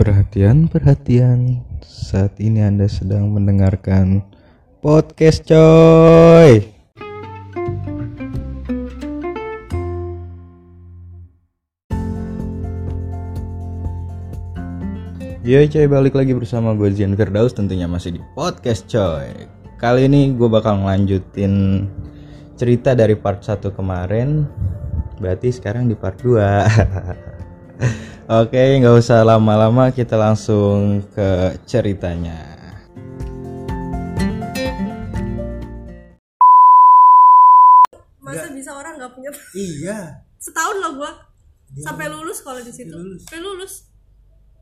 Perhatian, perhatian. Saat ini Anda sedang mendengarkan podcast coy. Yo coy, balik lagi bersama gue Zian Firdaus tentunya masih di podcast coy. Kali ini gue bakal ngelanjutin cerita dari part 1 kemarin. Berarti sekarang di part 2. Oke, nggak usah lama-lama, kita langsung ke ceritanya. masa bisa orang nggak punya Iya, setahun loh gua Dia sampai lulus kalau di situ Sampai lulus. sampai lulus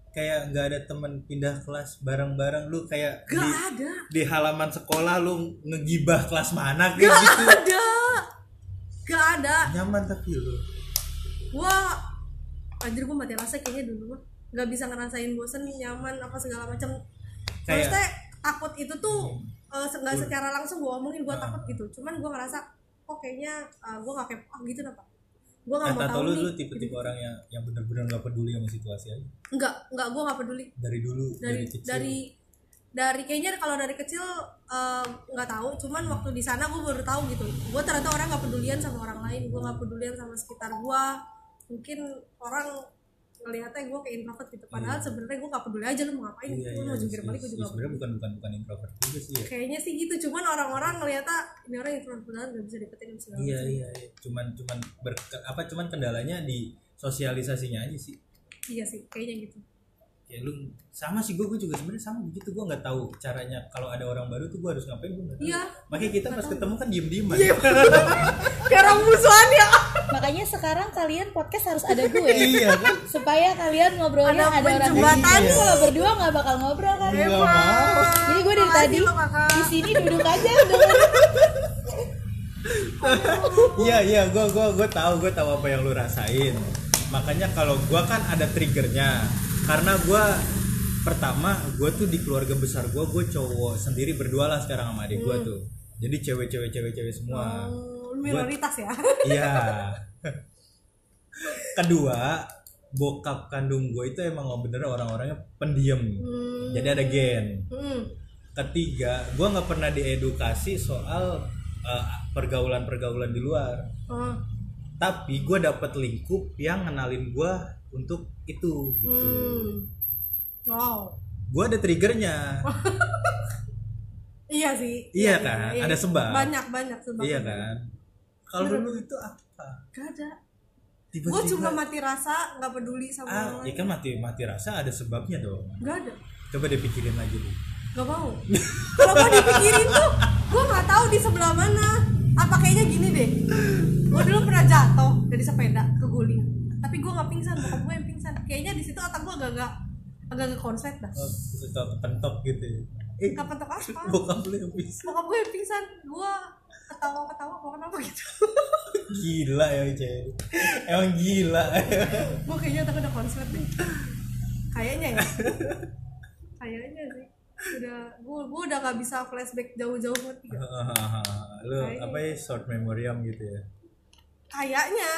kayak nggak ada temen pindah kelas bareng-bareng lu kayak gak di, ada di halaman sekolah lu ngegibah kelas mana kayak gak gitu. ada gak ada Nyaman tapi lu. gua anjir gua mati rasa kayaknya dulu mah. Nggak bisa ngerasain bosen nyaman apa segala macam Kayak- maksudnya takut itu tuh eh, nggak secara langsung gua omongin gua Ah. takut gitu. Cuman gua ngerasa kok kayaknya eh, gua nggak kepo ah, gitu apa gua nggak mau tahu lu nih. lu tipe-tipe orang yang yang bener-bener nggak peduli sama situasi aja. nggak nggak gua nggak peduli. Dari dulu dari kecil. dari dari kayaknya kalau dari kecil eh, nggak tahu. Cuman waktu di sana gue baru tahu gitu. Gue ternyata orang nggak pedulian sama orang lain. Gue nggak pedulian sama sekitar gue mungkin orang ngelihatnya gue kayak introvert gitu padahal sebenarnya gue nggak peduli aja lu mau ngapain Iya, lu iya, mau jungkir iya, balik gue iya, juga nggak sebenarnya bukan bukan bukan introvert juga sih ya. kayaknya sih gitu cuman orang-orang ngelihatnya ini orang introvert banget gak bisa deketin segala Iya iya, iya. cuman cuman ber, apa cuman kendalanya di sosialisasinya aja sih. iya sih kayaknya gitu Ya lu sama sih gue gue juga sebenarnya sama begitu gue nggak tahu caranya kalau ada orang baru tuh gue harus ngapain gue nggak tahu. Iya. Makanya kita pas ketemu kan diem dieman. kayak orang musuhan ya Makanya sekarang kalian podcast harus ada gue iya kan. supaya kalian ngobrolnya Ada ada, orang penjembatan. Ini kalau berdua nggak bakal ngobrol kan? Mau. Jadi gue dari Makasih tadi di sini duduk aja. Iya iya gue gue gue tahu gue tahu apa yang lu rasain. Makanya kalau gue kan ada triggernya karena gue pertama gue tuh di keluarga besar gue gue cowok sendiri berdua lah sekarang sama adik gue tuh. Jadi cewek-cewek cewek-cewek semua. Oh, minoritas ya Iya. Kedua, bokap kandung gue itu emang bener orang-orangnya pendiam. Jadi ada gen. hmm. Ketiga, gue nggak pernah diedukasi soal uh, pergaulan-pergaulan di luar. oh. Tapi gue dapet lingkup yang ngenalin gue untuk itu. Gitu. Hmm. wow Gue ada triggernya. Iya sih. Iya kan? Ada sebab. Banyak banyak sebab. iya kan? Kalau dulu itu apa? Gak ada. Gue Tiba-tiba. cuma mati rasa, nggak peduli sama ah, orang ya lain. kan mati mati rasa ada sebabnya dong. Gak ada. Coba dipikirin lagi deh. Gak mau. Kalau gue dipikirin tuh, gue nggak tahu di sebelah mana. Apa kayaknya gini deh. Gue dulu pernah jatuh dari sepeda keguling. Tapi gue nggak pingsan, bokap gue yang pingsan. Kayaknya di situ otak gue agak-agak agak konslet dah. Oh, kepentok gitu ya. Eh, Kapan tuh apa? bokap lu yang bisa. Bokap gue yang pingsan. Gue ketawa-ketawa, kok kenapa gitu. Gila ya cewek. Emang gila. gue kayaknya otak udah konslet deh kayaknya ya kayaknya sih udah gue gue udah gak bisa flashback jauh-jauh ngerti gak? lu apa ya short memoriam gitu ya. kayaknya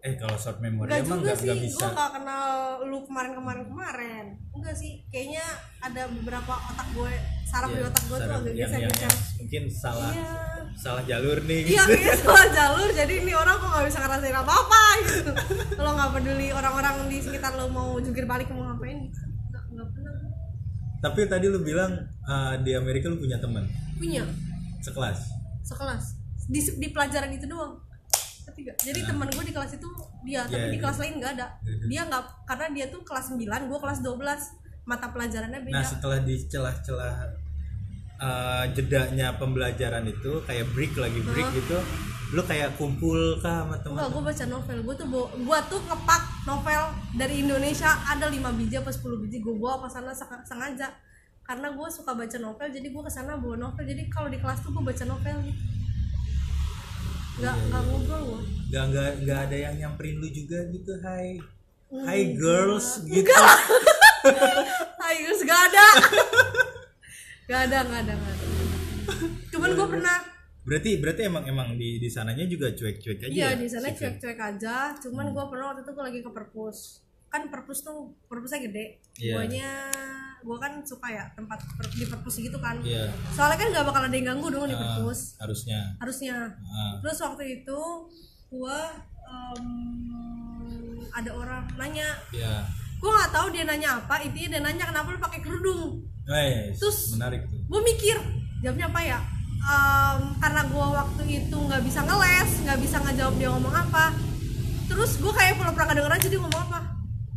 Eh kalau short memoriam Enggak mah juga nggak sih, nggak gue bisa. gak kenal lu kemarin-kemarin kemarin Enggak sih, kayaknya ada beberapa otak gue, saraf di Iya, otak gue tuh agak yang, yang, geser-geser yang mungkin salah Iya. salah jalur nih. Iya, kayaknya salah jalur, jadi ini orang kok gak bisa ngerasain apa-apa gitu. Lo gak peduli orang-orang di sekitar lo mau jungkir balik mau ngapain gitu. Gak, gak pernah. Tapi tadi lu bilang uh, di Amerika lu punya teman? Punya, sekelas. sekelas. Di, di pelajaran itu doang Gak? jadi teman gue di kelas itu dia tapi Nah. Iya, di iya. kelas lain nggak ada Mhm. dia nggak karena dia tuh kelas 9 gue kelas 12 mata pelajarannya beda Nah setelah di celah-celah uh, jedanya pembelajaran itu kayak break lagi break gitu, lu kayak kumpul kah sama teman? Enggak, gue baca novel gue tuh gue tuh ngepak novel dari Indonesia ada 5 biji apa 10 biji gue bawa ke sana seng- sengaja karena gue suka baca novel jadi gue ke sana bawa novel jadi kalau di kelas tuh gue baca novel gitu nggak Iya, nggak ngobrol gue Gak, gak, gak ada yang nyamperin lu juga gitu, hai. Hmm, Hai girls gitu. Hai guys, gak ada. Gak ada, gak ada, gak ada. Cuman gue pernah Berarti berarti emang emang di di sananya juga cuek-cuek aja Iya ya? di sana Sifat? cuek-cuek aja. Cuman gue pernah waktu itu gue lagi ke perpus kan perpus tuh perpusnya gede. Iya. guanya gua kan suka ya tempat per- di perpus gitu kan. Iya. soalnya kan nggak bakal ada yang ganggu dong di Ah, perpus. harusnya. Harusnya. Ah. terus waktu itu gua em, ada orang nanya. Ya gua nggak tahu dia nanya apa intinya dia nanya kenapa lu pakai kerudung. Nice. Terus- menarik tuh. gue mikir jawabnya apa ya? Em, karena gue waktu itu nggak bisa ngeles nggak bisa ngejawab dia ngomong apa. Terus gue kayak pura-pura nggak denger aja dia ngomong apa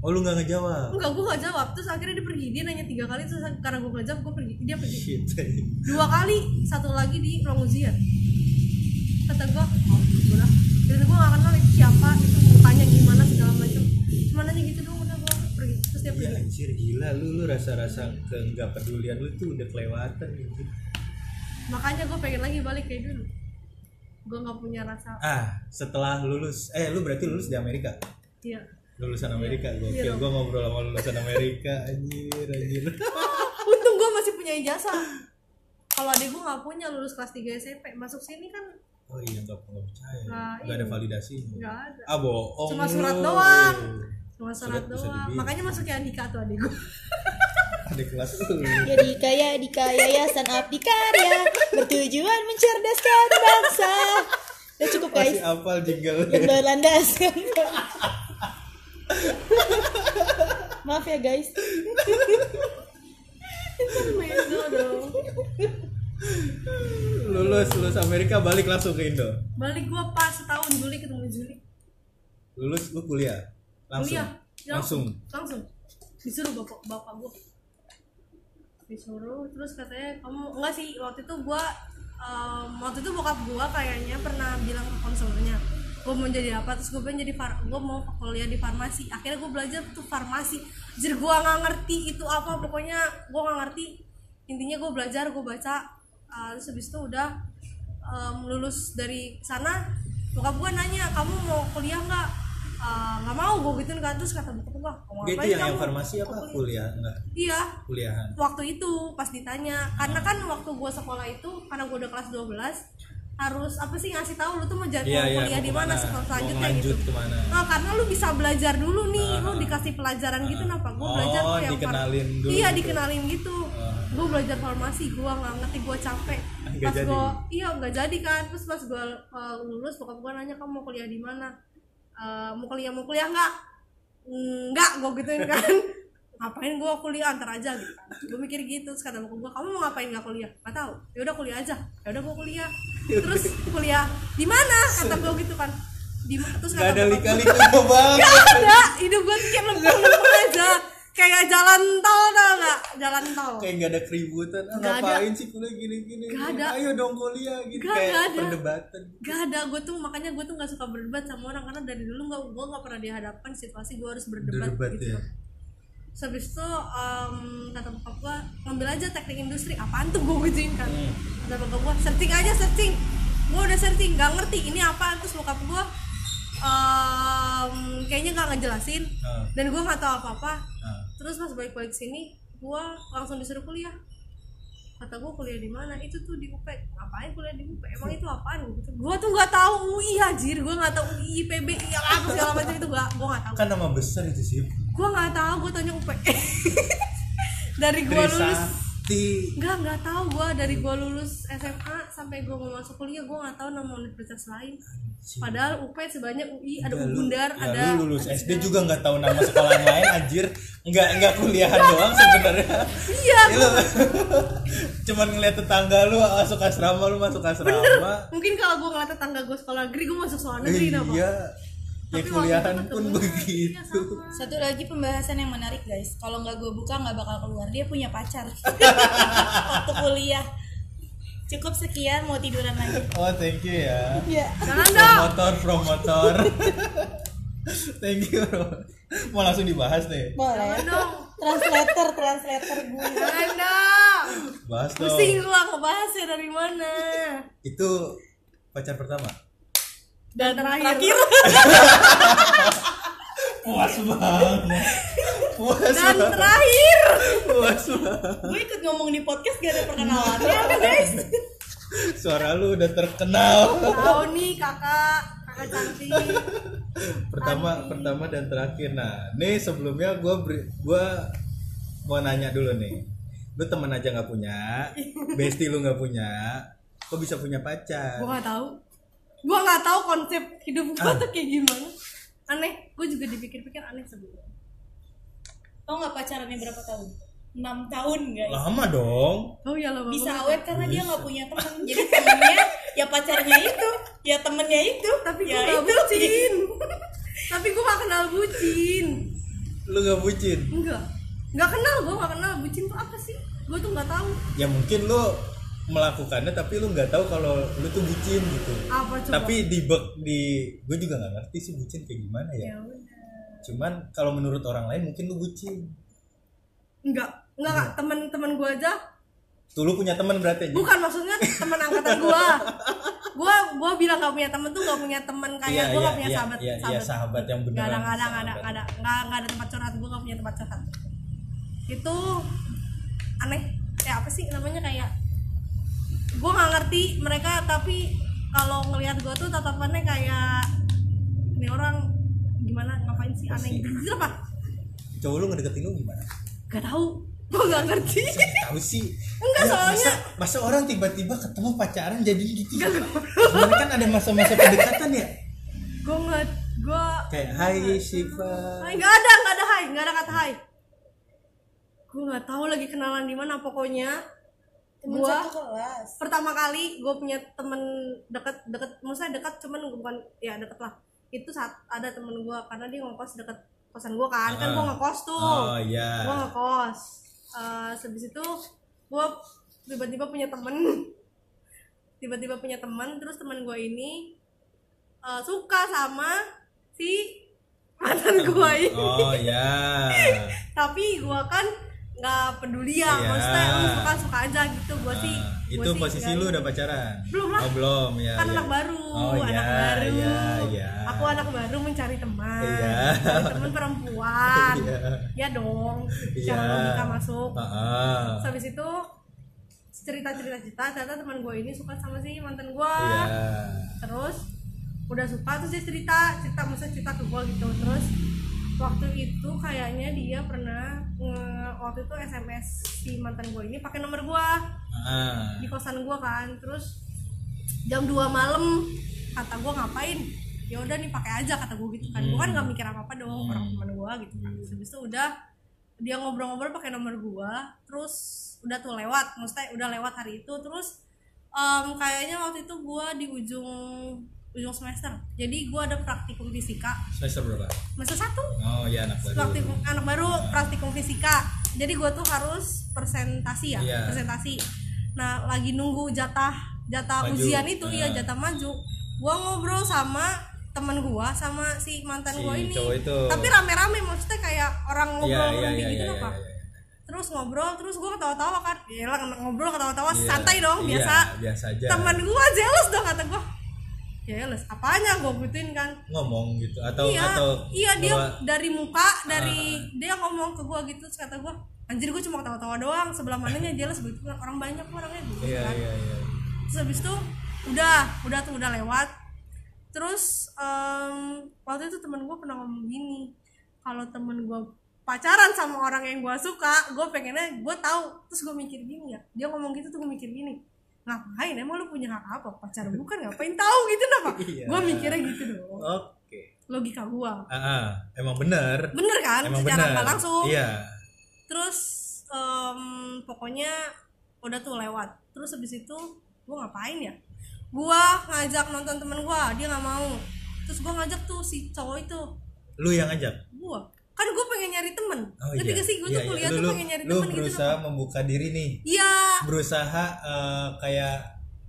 oh lu nggak ngejawab? Enggak gue nggak jawab. Terus akhirnya dia pergi. Dia nanya tiga kali terus karena gue nggak jawab gue pergi. Dia pergi. Shit. Dua kali satu lagi di ruang ujian. Kata gue oh udah. Dan gue gak kenal itu siapa itu mukanya gimana segala macam. Cuma nanya gitu dong udah gue pergi. Terus dia ya pergi anjir gila lu lu rasa-rasa ke nggak pedulian lu tuh udah kelewatan gitu makanya gue pengen lagi balik kayak dulu. Gue nggak punya rasa. Ah setelah lulus. Eh lu berarti lulus di Amerika? Iya lulusan Amerika gue Iya gue ngobrol sama lulusan Amerika anjir anjir. Untung gue masih punya ijazah. Kalau adik gue nggak punya lulus kelas 3 SMP masuk sini kan oh iya nggak nggak percaya. Nah, nggak ada validasi. Nggak ada. Ah bohong. Cuma surat doang. cuma Surat surat doang. makanya masuknya Andika tuh adik gue ada kelas lu. Ya dikaya dika yayasan abdi karya. Bertujuan mencerdaskan bangsa. Udah cukup guys. masih apal jingle. Yang berlandaskan. Maaf ya guys. Dong lulus lulus Amerika balik langsung ke Indo. Balik gue pas setahun Juli ketemu Juli. Lulus lu kuliah? Langsung? Kuliah. Ya, langsung? Langsung. Disuruh bapak bapak gue disuruh terus katanya kamu enggak sih waktu itu gue waktu itu bokap gue kayaknya pernah bilang ke konselornya gue mau jadi apa? Terus gue pengen jadi far gue mau kuliah di farmasi. Akhirnya gue belajar tuh farmasi. Jadi gue nggak ngerti itu apa. Pokoknya gue nggak ngerti. Intinya gue belajar gue baca. Uh, terus habis itu udah um, lulus dari sana bokap gue nanya kamu mau kuliah nggak? Uh, nggak mau. Gue gituin kan. Terus kata bokap gue mau Dia itu yang, kamu? farmasi apa? Mau kuliah enggak iya. Kuliahan. Waktu itu pas ditanya karena kan waktu gue sekolah itu karena gue udah kelas 12 harus apa sih ngasih tahu lu tuh mau jadi Iya, mau iya, kuliah mau di mana selanjutnya lanjut gitu ke mana. nah karena lu bisa belajar dulu nih Ah, lu ah. dikasih pelajaran gitu kenapa gue Oh, belajar tuh yang dikenalin dulu iya gitu. dikenalin gitu Ah. gue belajar farmasi gue nggak ngerti gue capek Nggak pas jadi. gue iya nggak jadi kan terus pas gue uh, lulus bokap gue nanya kamu mau kuliah di mana Eh, mau kuliah mau kuliah nggak nggak gue gituin kan ngapain gue kuliah? Antar aja gitu. Gue mikir gitu terus kata bokap gue kamu mau ngapain nggak kuliah? Nggak tahu. Ya udah kuliah aja. Ya udah gue kuliah. Terus kuliah di mana? kata gue gitu kan. Di terus Gak kata ada bokap lika-liku banget. Gak ada, hidup gue kayak lempeng-lempeng aja. Kayak jalan tol tau gak? Jalan tol. Kayak gak ada keributan. Ah, Nggak ada. ngapain sih kuliah gini-gini? Nggak ada. ayo dong kuliah gitu. Nggak, kayak nggak ada. perdebatan. Gak ada, gue tuh makanya gue tuh gak suka berdebat sama orang. Karena dari dulu gak, gue gak pernah dihadapkan situasi gue harus berdebat Berdebat, gitu. ya. Habis itu em, kata bokap gue ngambil aja teknik industri. Apaan tuh gue gituin kan? Kata bokap gue searching aja searching. Gue udah searching, gak ngerti ini apa Terus bokap gue em, kayaknya gak ngejelasin. Ah, Dan gue gak tahu apa-apa. Ah. terus pas balik-balik sini gua langsung disuruh kuliah. Kata gua kuliah di mana? Itu tuh di UP ngapain kuliah di UP emang itu apaan? Gua gitu gua tuh nggak tahu UI anjir. Gua nggak tahu UI PB yang apa segala macam itu. Gua gua nggak tahu. Kan nama besar itu sih gua nggak tahu gua tanya UP dari gua lulus. Nggak nggak tahu gua. Dari gua lulus SMA sampai gua mau masuk kuliah gua nggak tahu nama universitas lain. Padahal UP sebanyak UI ada Ya, Ugundar ya, ada lu lulus ada SD juga nggak tahu nama sekolah lain anjir. Nggak nggak kuliahan doang sebenarnya. Iya. Ya, lu cuman ngeliat tetangga lu masuk asrama lu masuk asrama. Mungkin kalau gue ngeliat tetangga gue sekolah negeri gue masuk sekolah negeri kenapa? iya ya kuliahan pun begitu. Satu lagi pembahasan yang menarik guys. Kalau nggak gue buka nggak bakal keluar. Dia punya pacar. Waktu kuliah. Cukup sekian mau tiduran lagi. oh thank you ya Iya. jangan dong promotor promotor thank you bro mau langsung dibahas nih Boleh. jangan dong Translator, translator gue. jangan dong bahas dong pusing gue ngebahasnya dari mana itu pacar pertama dan terakhir, puas banget. Puas dan banget. terakhir. Puas banget. Gue ikut ngomong di podcast gak ada perkenalannya kan guys. suara lu udah terkenal. Tahu nih kakak. Kakak cantik. Pertama pertama dan terakhir. Nah nih sebelumnya gue gua mau nanya dulu nih. Lu temen aja nggak punya? Bestie lu nggak punya? Kok bisa punya pacar? Gue nggak tahu gue nggak tahu konsep hidup gue Ah. tuh kayak gimana. Aneh gue juga dipikir-pikir aneh sebelumnya tau nggak pacarannya berapa tahun? 6 tahun guys. Lama dong. Oh ya lo bisa awet karena dia nggak punya teman jadi temennya ya pacarnya itu ya temennya itu. Tapi gue ya gak itu bucin. Tapi gue gak kenal bucin. Lu nggak bucin? Enggak. Nggak kenal gue gak kenal. Bucin tuh apa sih? Gue tuh nggak tahu. Ya mungkin lu melakukannya tapi lu nggak tahu kalau lu tuh bucin gitu. Apa coba? Tapi di di gue juga nggak ngerti sih bucin kayak gimana ya. Ya udah. Cuman kalau menurut orang lain mungkin lu bucin. Enggak enggak Kak. temen-temen gue aja. Tuh lu punya teman berarti aja. Bukan maksudnya temen angkatan gue gue gue bilang gak punya temen tuh gak punya temen. Kayak gue gak punya iya, sahabat iya, sahabat. sahabat yang Gak beneran ada, gak ada, gak ada, gak ada, gak, gak ada tempat curhat. Gue gak punya tempat curhat. Itu aneh. Ya apa sih namanya? Kayak gue gak ngerti mereka tapi kalau ngelihat gue tuh tatapannya kayak ini orang gimana ngapain sih aneh gitu. Apa? Cowok lu ngedeketin lu gimana? Gak tahu. Gue gak ngerti. Tahu sih? Enggak, Ya, soalnya- masa, masa orang tiba-tiba ketemu pacaran jadi gitu? Sebenarnya kan ada masa-masa pendekatan ya? Gue nggak gue kayak Hai Siva Hai, nggak ada, nggak ada hai, nggak ada kata hai. Gue nggak tahu lagi kenalan di mana pokoknya. Temen Gua satu kelas. pertama kali gue punya temen deket deket maksudnya dekat cuman bukan ya deket lah. Itu saat ada temen gue karena dia ngekos deket kosan gue kan. Kan gue Ah. ngekos tuh. Oh iya. Gue ngekos. Eh habis itu gue tiba-tiba punya temen. Tiba-tiba punya temen terus temen gue ini eh, suka sama si mantan gue ini. oh iya. Tapi gue kan nggak peduli ya Iya. maksudnya lu suka suka aja gitu gue sih Ah, gua itu sih posisi nggak lu udah pacaran Belum lah. oh belum ya kan ya. anak baru oh anak iya baru iya iya aku anak baru mencari teman. Mencari teman perempuan Iya. ya dong cara logika masuk ah. Terus habis itu cerita cerita cerita ternyata teman gue ini suka sama si mantan gue iya terus udah suka terus dia cerita cerita masa cerita ke gue gitu terus waktu itu kayaknya dia pernah nge- waktu itu sms si mantan gue ini pakai nomor gue ah. Di kosan gue kan terus jam 2 malam kata gue ngapain? Ya udah nih pakai aja kata gue gitu kan. Gue kan nggak mikir apa apa dong orang teman gue gitu kan. Habis itu udah dia ngobrol-ngobrol pakai nomor gue terus udah tuh lewat maksudnya udah lewat hari itu. Terus em, kayaknya waktu itu gue di ujung ujung semester. Jadi gue ada praktikum fisika. Semester berapa? Semester satu. Oh iya anak baru. Praktikum anak baru praktikum fisika. Jadi gue tuh harus presentasi ya Iya. presentasi. Nah lagi nunggu jatah jatah Maju. ujian itu iya Nah. jatah maju. Gue ngobrol sama teman gue sama si mantan Si gue ini. itu. tapi rame-rame maksudnya kayak orang iya ngobrol iya berhenti iya gitu iya apa. iya, iya. terus ngobrol terus gue ketawa-tawa kan. Ya ngobrol ketawa-tawa Iya. santai dong biasa. biasa aja. Teman gue jealous dong kata gue jealous apanya gue gituin kan. Ngomong gitu atau iya atau iya dia bahwa- dari muka dari dia ngomong ke gua gitu terus kata gua anjir gua cuma ketawa-tawa doang sebelah mananya jelas begitu kan orang banyak kok orangnya gitu iya kan iya iya. Terus habis itu udah udah tuh udah lewat. Terus em, waktu itu temen gua pernah ngomong gini kalau temen gua pacaran sama orang yang gua suka gua pengennya gua tahu. Terus gua mikir gini ya dia ngomong gitu tuh gua mikir gini ngapain? Emang lu punya hak apa? Pacar bukan ngapain tahu? Gitu kenapa Iya. gua mikirnya gitu dong. Oke. Logika gua. Ah, ah, emang bener. Bener kan? Emang secara bener. langsung. Iya. Terus em, pokoknya udah tuh lewat. Terus habis itu gua ngapain ya? Gua ngajak nonton temen gua dia nggak mau. Terus gua ngajak tuh si cowok itu. Lu yang ngajak? Gua kan gua pengen nyari temen oh ngerti iya gak sih gua Iya, tuh iya. kuliah lu, tuh pengen nyari lu temen gitu berusaha loh. membuka diri nih iya berusaha eh, kayak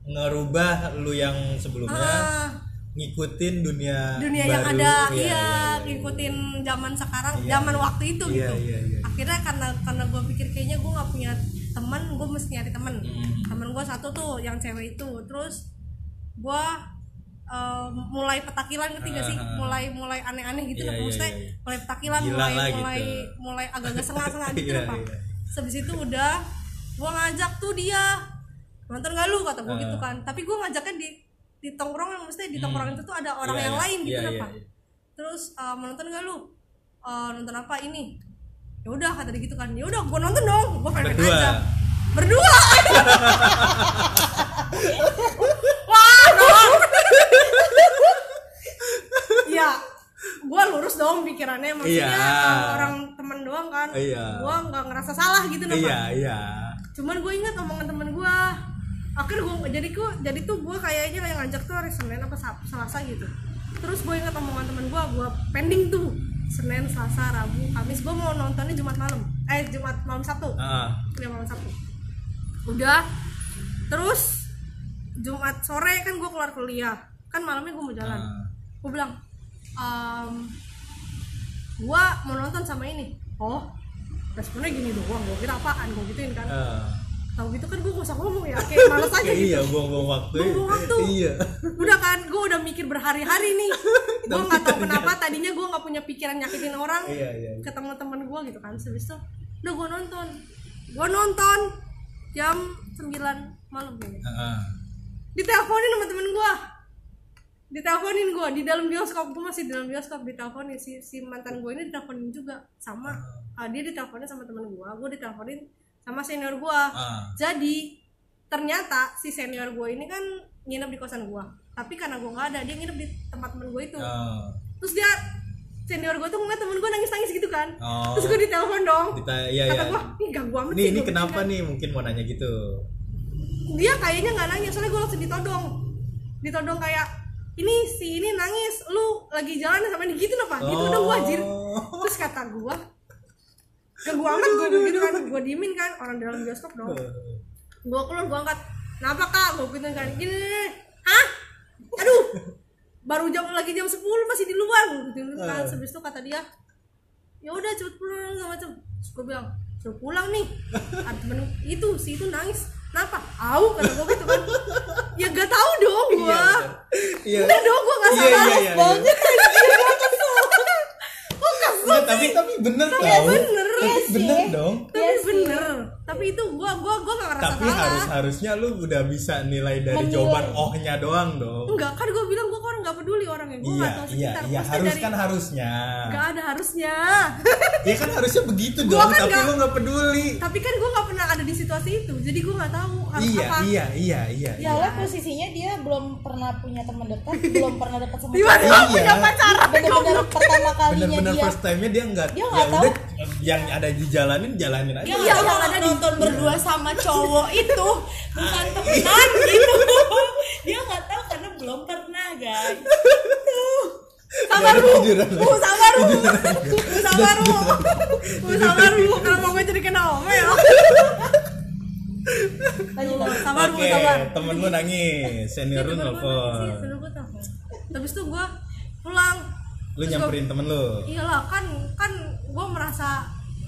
ngerubah lu yang sebelumnya ah, ngikutin dunia dunia yang baru. ada Iya, iya, iya, iya. ngikutin zaman sekarang Iya, zaman iya. waktu itu Iya, gitu iya, iya. akhirnya karena karena gue pikir kayaknya gue nggak punya teman gue mesti nyari teman Mm. teman gue satu tuh yang cewek itu terus gue mulai petakilan ngerti gak sih? Mulai mulai aneh-aneh gitu Iya, lah. iya, maksudnya iya. mulai petakilan Gila mulai lah gitu. mulai mulai agak-agak sengah-sengah gitu Iya, apa iya. habis itu udah gue ngajak tuh dia. Nonton gak lu? Kata gue Ah. gitu kan. Tapi gue ngajaknya di di tongkrongan maksudnya di tongkrongan itu tuh ada orang Iya, yang iya. lain gitu Iya, kenapa iya, iya. terus eh, mau nonton gak lu? Eh, nonton apa ini? Ya udah kata dia gitu kan. Ya udah gua nonton dong. Gua pengen Berdua. aja berdua wah dong ya gua lurus dong pikirannya. Maksudnya Iya. orang temen doang kan Iya. gua nggak ngerasa salah gitu Napa. iya iya. Cuman gue ingat omongan temen gue akhirnya gue jadi gue jadi tuh gue kayaknya kayak ngajak tuh hari senin apa selasa gitu. Terus gue ingat omongan temen gue gue pending tuh. Senin selasa rabu kamis gue mau nontonnya jumat malam. Eh jumat malam sabtu. Ah, ya malam sabtu. Udah. Terus jumat sore kan gue keluar kuliah. Kan malamnya gue mau jalan. Ah. gue bilang ehm, gue mau nonton sama ini. Oh responnya gini doang gue kira apaan gue gituin kan. Ah. tahu gitu kan gue gak usah ngomong ya kayak males aja Kayak gitu. iya buang-buang waktu Buang-buang waktu. iya. Udah kan gue udah mikir berhari-hari nih. Gue nggak tahu kenapa tadinya gue nggak punya pikiran nyakitin orang iya iya iya. ketemu temen gue gitu kan habis itu udah gue nonton. Gue nonton jam 9 malam kayaknya. Ah, diteleponin sama temen gue diteleponin gue di dalam bioskop. Gue masih di dalam bioskop diteleponin. Si, si mantan gue ini diteleponin juga. Sama ah, dia diteleponin sama temen gue gue diteleponin sama senior gue ah. jadi ternyata si senior gue ini kan nginep di kosan gue tapi karena gue nggak ada dia nginep di tempat temen gue itu. Ah. terus dia senior gue tuh ngeliat temen gue nangis nangis gitu kan. Oh. terus gue ditelepon dong. Dita- iya kata iya. gue ih ganggu amat nih sih," ini kenapa bilang. nih mungkin mau nanya gitu? Dia kayaknya nggak nanya soalnya gue langsung ditodong. Ditodong kayak ini si ini nangis lu lagi jalan sama ini. Gitu apa gitu dong gue anjir. Oh. terus kata gue ganggu amat gue gitu kan. Gue diemin kan orang dalam bioskop dong. Gue keluar gue angkat. Kenapa kak? Gue gitu kan. Gini hah? Aduh. Baru jam lagi jam 10 masih di luar. Gue gitu kan. Habis itu kata dia ya udah cepet pulang macam terus gue bilang suruh pulang nih. Ada temen itu si itu nangis kenapa? Au kata gue gitu kan. Ya gak tahu dong gue iya. Udah dong gue gak Iya, salah iya, iya, banget anjir gue kesel. Gue kesel Iya, tapi tapi bener tau. bener. Tapi Iya bener dong. Tapi bener. Tapi itu gue gue gue gak ngerasa tapi salah. harus harusnya lu udah bisa nilai dari Menilai. jawaban ohnya doang dong. Enggak kan gue bilang gue orang gak peduli orangnya. Gue iya gak tahu iya sekitar. iya Maksudnya harus dari- kan harusnya. Gak ada harusnya. Ya kan harusnya begitu Gua dong kan tapi nggak- lu nggak peduli. Tapi kan gue gak pernah ada di situasi itu jadi gue gak tahu harus iya apa. iya iya iya Ya Allah posisinya dia belum pernah punya teman dekat, belum pernah dekat sama gak Iya. punya pacaran Bener-bener pertama kalinya bener-bener dia first time-nya dia nggak Dia ya nggak tahu. udah yang ada dijalanin jalanin aja. Dia Iya, tahu yang ada di- nonton berdua sama cowok itu bukan temenan gitu. Dia nggak tahu karena belum pernah guys. sabar bu. bu sabar bu. Bu sabar bu. Bu sabar bu. Kalau mau gue jadi kena ome ya Lanjut. Sabar bu oke sabar. temen lu nangis. Senior lu nelfon. iya, senior gua telepon. habis itu gue pulang. Lu Terus gua- nyamperin temen lu? Iyalah kan kan gue merasa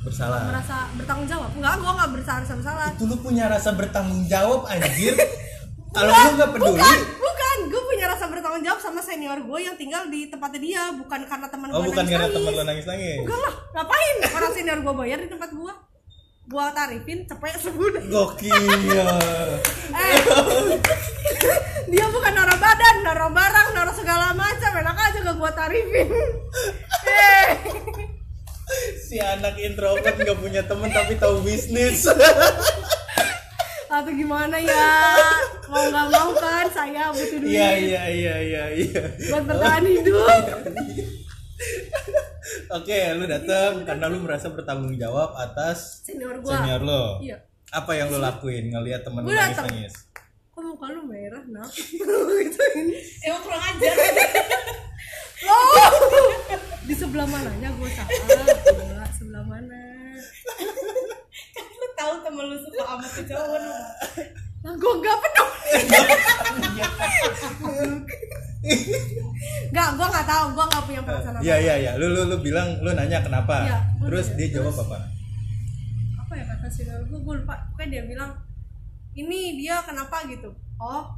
bersalah. Merasa bertanggung jawab? Enggak gue nggak bersalah bersalah. Itu lu punya rasa bertanggung jawab anjir. Kalau lu nggak peduli. bukan bukan. Gue punya rasa bertanggung jawab sama senior gue yang tinggal di tempatnya dia bukan karena teman oh gue bukan karena nangis temen lu nangis nangis enggak lah ngapain? Orang senior gue bayar di tempat gue gue tarifin cepet sebulan gokil. Eh. Dia bukan naruh badan naruh barang naruh segala macam. Enak aja gak gue tarifin. Eh si anak introvert nggak punya temen tapi tahu bisnis. Atau gimana ya? Mau nggak mau kan saya butuh duit. Iya iya iya iya iya. Buat bertahan hidup. Oke lu datang karena lu merasa bertanggung jawab atas senior gue senior lo. Iya. Apa yang lu lakuin ngelihat temen lu Gua nangis nangis kok muka lu merah nak gituin Emang kurang ajar. oh di sebelah mananya gue salah Mana lu tahu temen lu suka sama tuh cowok lu. lah gue gak peduli. Gak, gue gak tahu, gue gak punya perasaan apa iya iya iya. Lu lu lu bilang lu nanya kenapa. Gua terus dia jawab Terus- apa? Apa ya kata senior gue, gue lupa. Pokoknya dia bilang Ini dia kenapa? gitu. Oh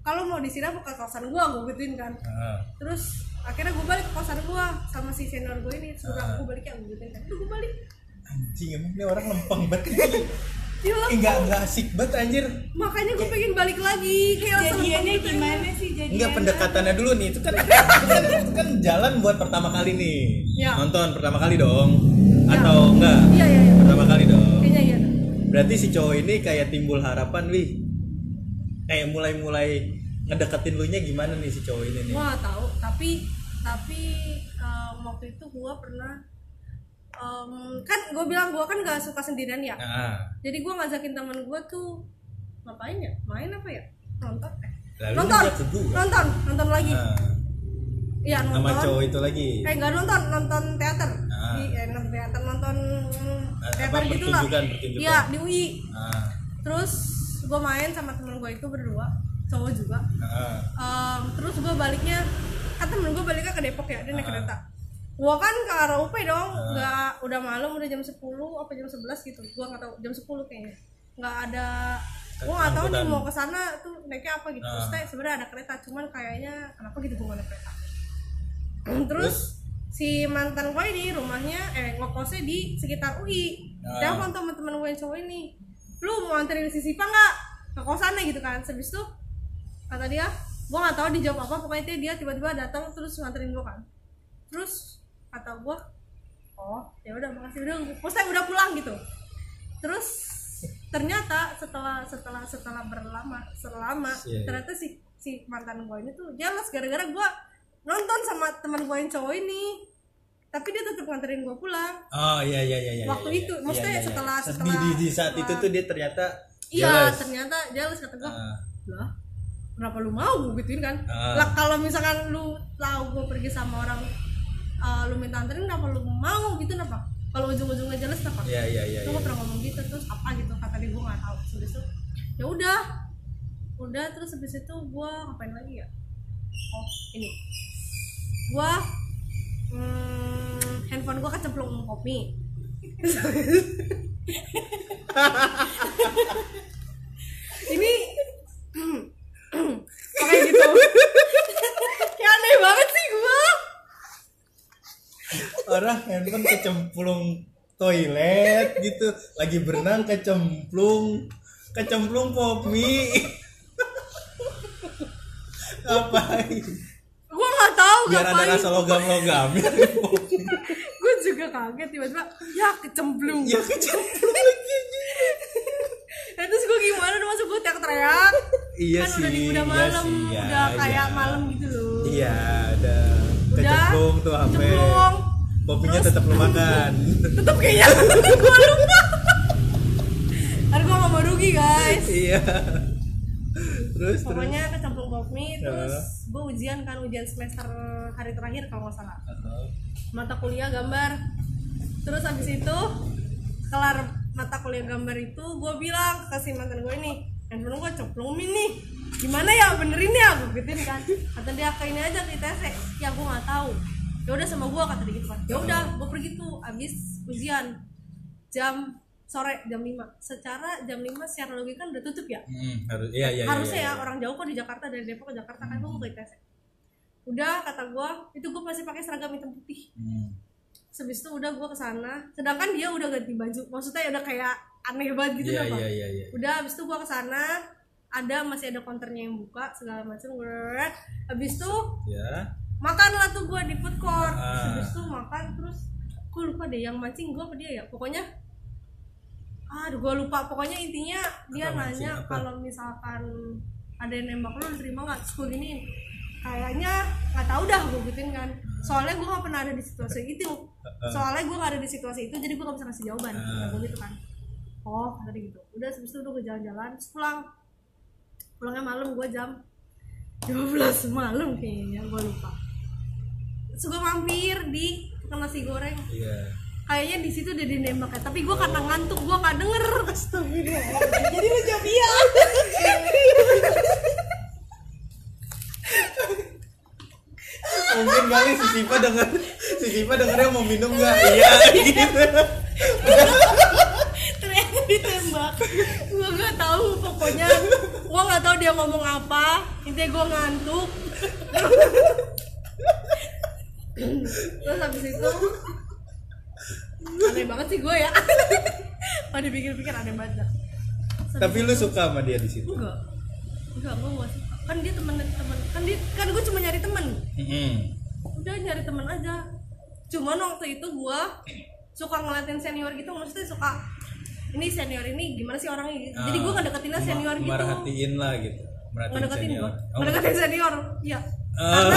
Kalau mau disiram bukan kawasan gue, gue gituin kan. Ah. Terus akhirnya gue balik ke kosan gue Sama si senior gue ini Suruh gue balik ya, gue kan Udah gue balik. Anjing emang ini orang lempeng banget. Gila, enggak enggak asik banget anjir. Makanya gue pengen balik lagi. Kayak jadiannya gimana sih? Jadiannya Enggak pendekatannya dulu nih. Itu kan itu kan, itu kan jalan buat pertama kali nih. Ya. nonton pertama kali dong. Ya. atau enggak iya iya iya. Pertama kali dong. Kayaknya iya. Berarti si cowok ini kayak timbul harapan wih. Kayak mulai-mulai ngedeketin lu nya gimana nih si cowok ini nih? Gak tahu tapi tapi em, waktu itu gue pernah em, kan gue bilang gue kan gak suka sendirian ya. Nah jadi gue ngajakin teman gue tuh ngapain ya? Main apa ya? Nonton. Eh lalu nonton. gua. Nonton nonton lagi. Nah, iya sama nonton. cowok itu lagi? Eh nggak nonton nonton teater. Ah. di eh, nonton teater nonton mm, Ah, teater gitu lah. iya di UI nah, terus gue main sama temen gue itu berdua cowok juga. Nah, Em, terus gue baliknya kan temen gue baliknya ke Depok ya dia naik Ah. kereta. Gue kan ke arah UP dong nggak udah malam udah jam 10 apa jam 11 gitu. Gue nggak tahu jam 10 kayaknya. Nggak ada gue nggak tahu nih mau ke sana tuh naiknya apa gitu. Ah. terus sebenarnya ada kereta cuman kayaknya kenapa gitu gue ada kereta. Terus? Si mantan gue ini rumahnya eh ngekosnya di sekitar UI Ah. telepon teman-teman gue yang cowok ini. Lu mau anterin si Sipa nggak? Ke kosannya gitu kan. Habis itu kata dia gue nggak tahu dijawab apa pokoknya dia- dia tiba-tiba datang terus nganterin gue kan. Terus kata gue oh ya udah makasih udah. Maksudnya udah pulang gitu. Terus ternyata setelah setelah setelah berlama selama Iya, iya. ternyata si si mantan gue ini tuh jelas gara-gara gue nonton sama teman gue yang cowok ini. Tapi dia tetap nganterin gue pulang. Oh iya iya iya iya Waktu iya, itu, iya, maksudnya iya, iya. setelah- di, setelah- di, di saat itu setelah- tuh dia ternyata iya jealous. ternyata jelas kata gue Ah, lah kenapa lu mau gue gituin kan? Ah. lah kalau misalkan lu tahu gue pergi sama orang uh, lu minta anterin kenapa lu mau gitu kenapa? Kalau ujung-ujungnya jelas kenapa? Iya iya iya Lu iya. gak pernah ngomong gitu terus apa gitu kata dia gue nggak tahu. Terus itu ya udah. Udah terus habis itu gue ngapain lagi ya? Oh ini. Gue hmm, handphone gue kecemplung kopi. Ini kayak gitu. Kayak aneh banget sih gue orang handphone kecemplung toilet gitu lagi berenang kecemplung kecemplung pop mie ngapain? Gue nggak tahu biar ada ngapain. rasa logam logam gue juga kaget tiba-tiba ya kecemplung. Ya kecemplung lagi ya, terus gue gimana dong masuk gue teriak-teriak. Iya kan sih udah di udah iya malam sih, iya, udah kayak iya. malam gitu loh. Iya ada Udah, kecemplung tuh HP kecemplung. kopinya tetap lu makan. Tetep kayaknya gue lupa. Ntar gue gak mau rugi guys. Iya. Terus terus? pokoknya kecemplung pop mie terus Heeh. gue ujian kan ujian semester hari terakhir kalau nggak salah. Heeh. mata kuliah gambar. Terus habis itu kelar mata kuliah gambar itu gue bilang ke si mantan gue ini handphone gue cemplung mie nih. Gimana ya benerin ya? Gue gituin kan. Kata dia ke ini aja ke ITC ya gue nggak tahu. Ya udah sama gue kata dia gitu kan. Ya udah gue pergi tuh abis ujian. Jam sore jam 5 secara jam 5 secara logika kan udah tutup ya? Hmm, harus iya iya iya, harusnya iya, ya orang jauh kok di Jakarta dari Depok ke Jakarta kan gue mau ke ITC udah kata gue itu gue masih pakai seragam hitam putih. Hmm. Habis itu udah gue ke sana. Sedangkan dia udah ganti baju. Maksudnya udah kayak aneh banget gitu loh, Pak. iya iya iya. Udah habis itu gue ke sana. Ada masih ada konternya yang buka segala macam habis itu ya makan lah tuh gue di food court. Ah. habis itu makan terus gue lupa deh yang mancing gue apa dia ya. Pokoknya aduh gue lupa. Pokoknya intinya dia Apa nanya kalau misalkan ada yang nembak lu diterima nggak? Terus gue giniin kayaknya nggak tahu dah gue gituin kan. Soalnya gue nggak pernah ada di situasi itu. Soalnya gue nggak ada di situasi itu jadi gue gak bisa ngasih jawaban. Gue gitu kan. Oh kata dia gitu. Udah habis itu udah gue jalan-jalan terus pulang. Pulangnya malam gue jam 12 malam kayaknya gue lupa. Terus gue mampir di tukang nasi goreng. Iya. Kayaknya di situ udah dinembak ya. Tapi gue karena ngantuk gue nggak denger. Jadi lu jawab iya mungkin kali si Sipa denger si Sipa dengernya mau minum nggak? Iya gitu ternyata ditembak. Gue nggak tahu pokoknya gue nggak tahu dia ngomong apa. Intinya gue ngantuk. Terus habis itu aneh banget sih gue ya. Pada pikir-pikir aneh banget. Tapi lu suka sama dia di situ? Enggak. Enggak gue gak suka kan dia teman teman kan dia kan gue cuma nyari teman Mm-mm. udah nyari teman aja. Cuman waktu itu gue suka ngeliatin senior gitu maksudnya suka ini senior ini gimana sih orangnya? Gitu. jadi gue Ah, ngedeketinnya mema- senior gitu. merhatiin lah gitu. Merhatiin senior. Gue Oh, ngedeketin senior ya Ah.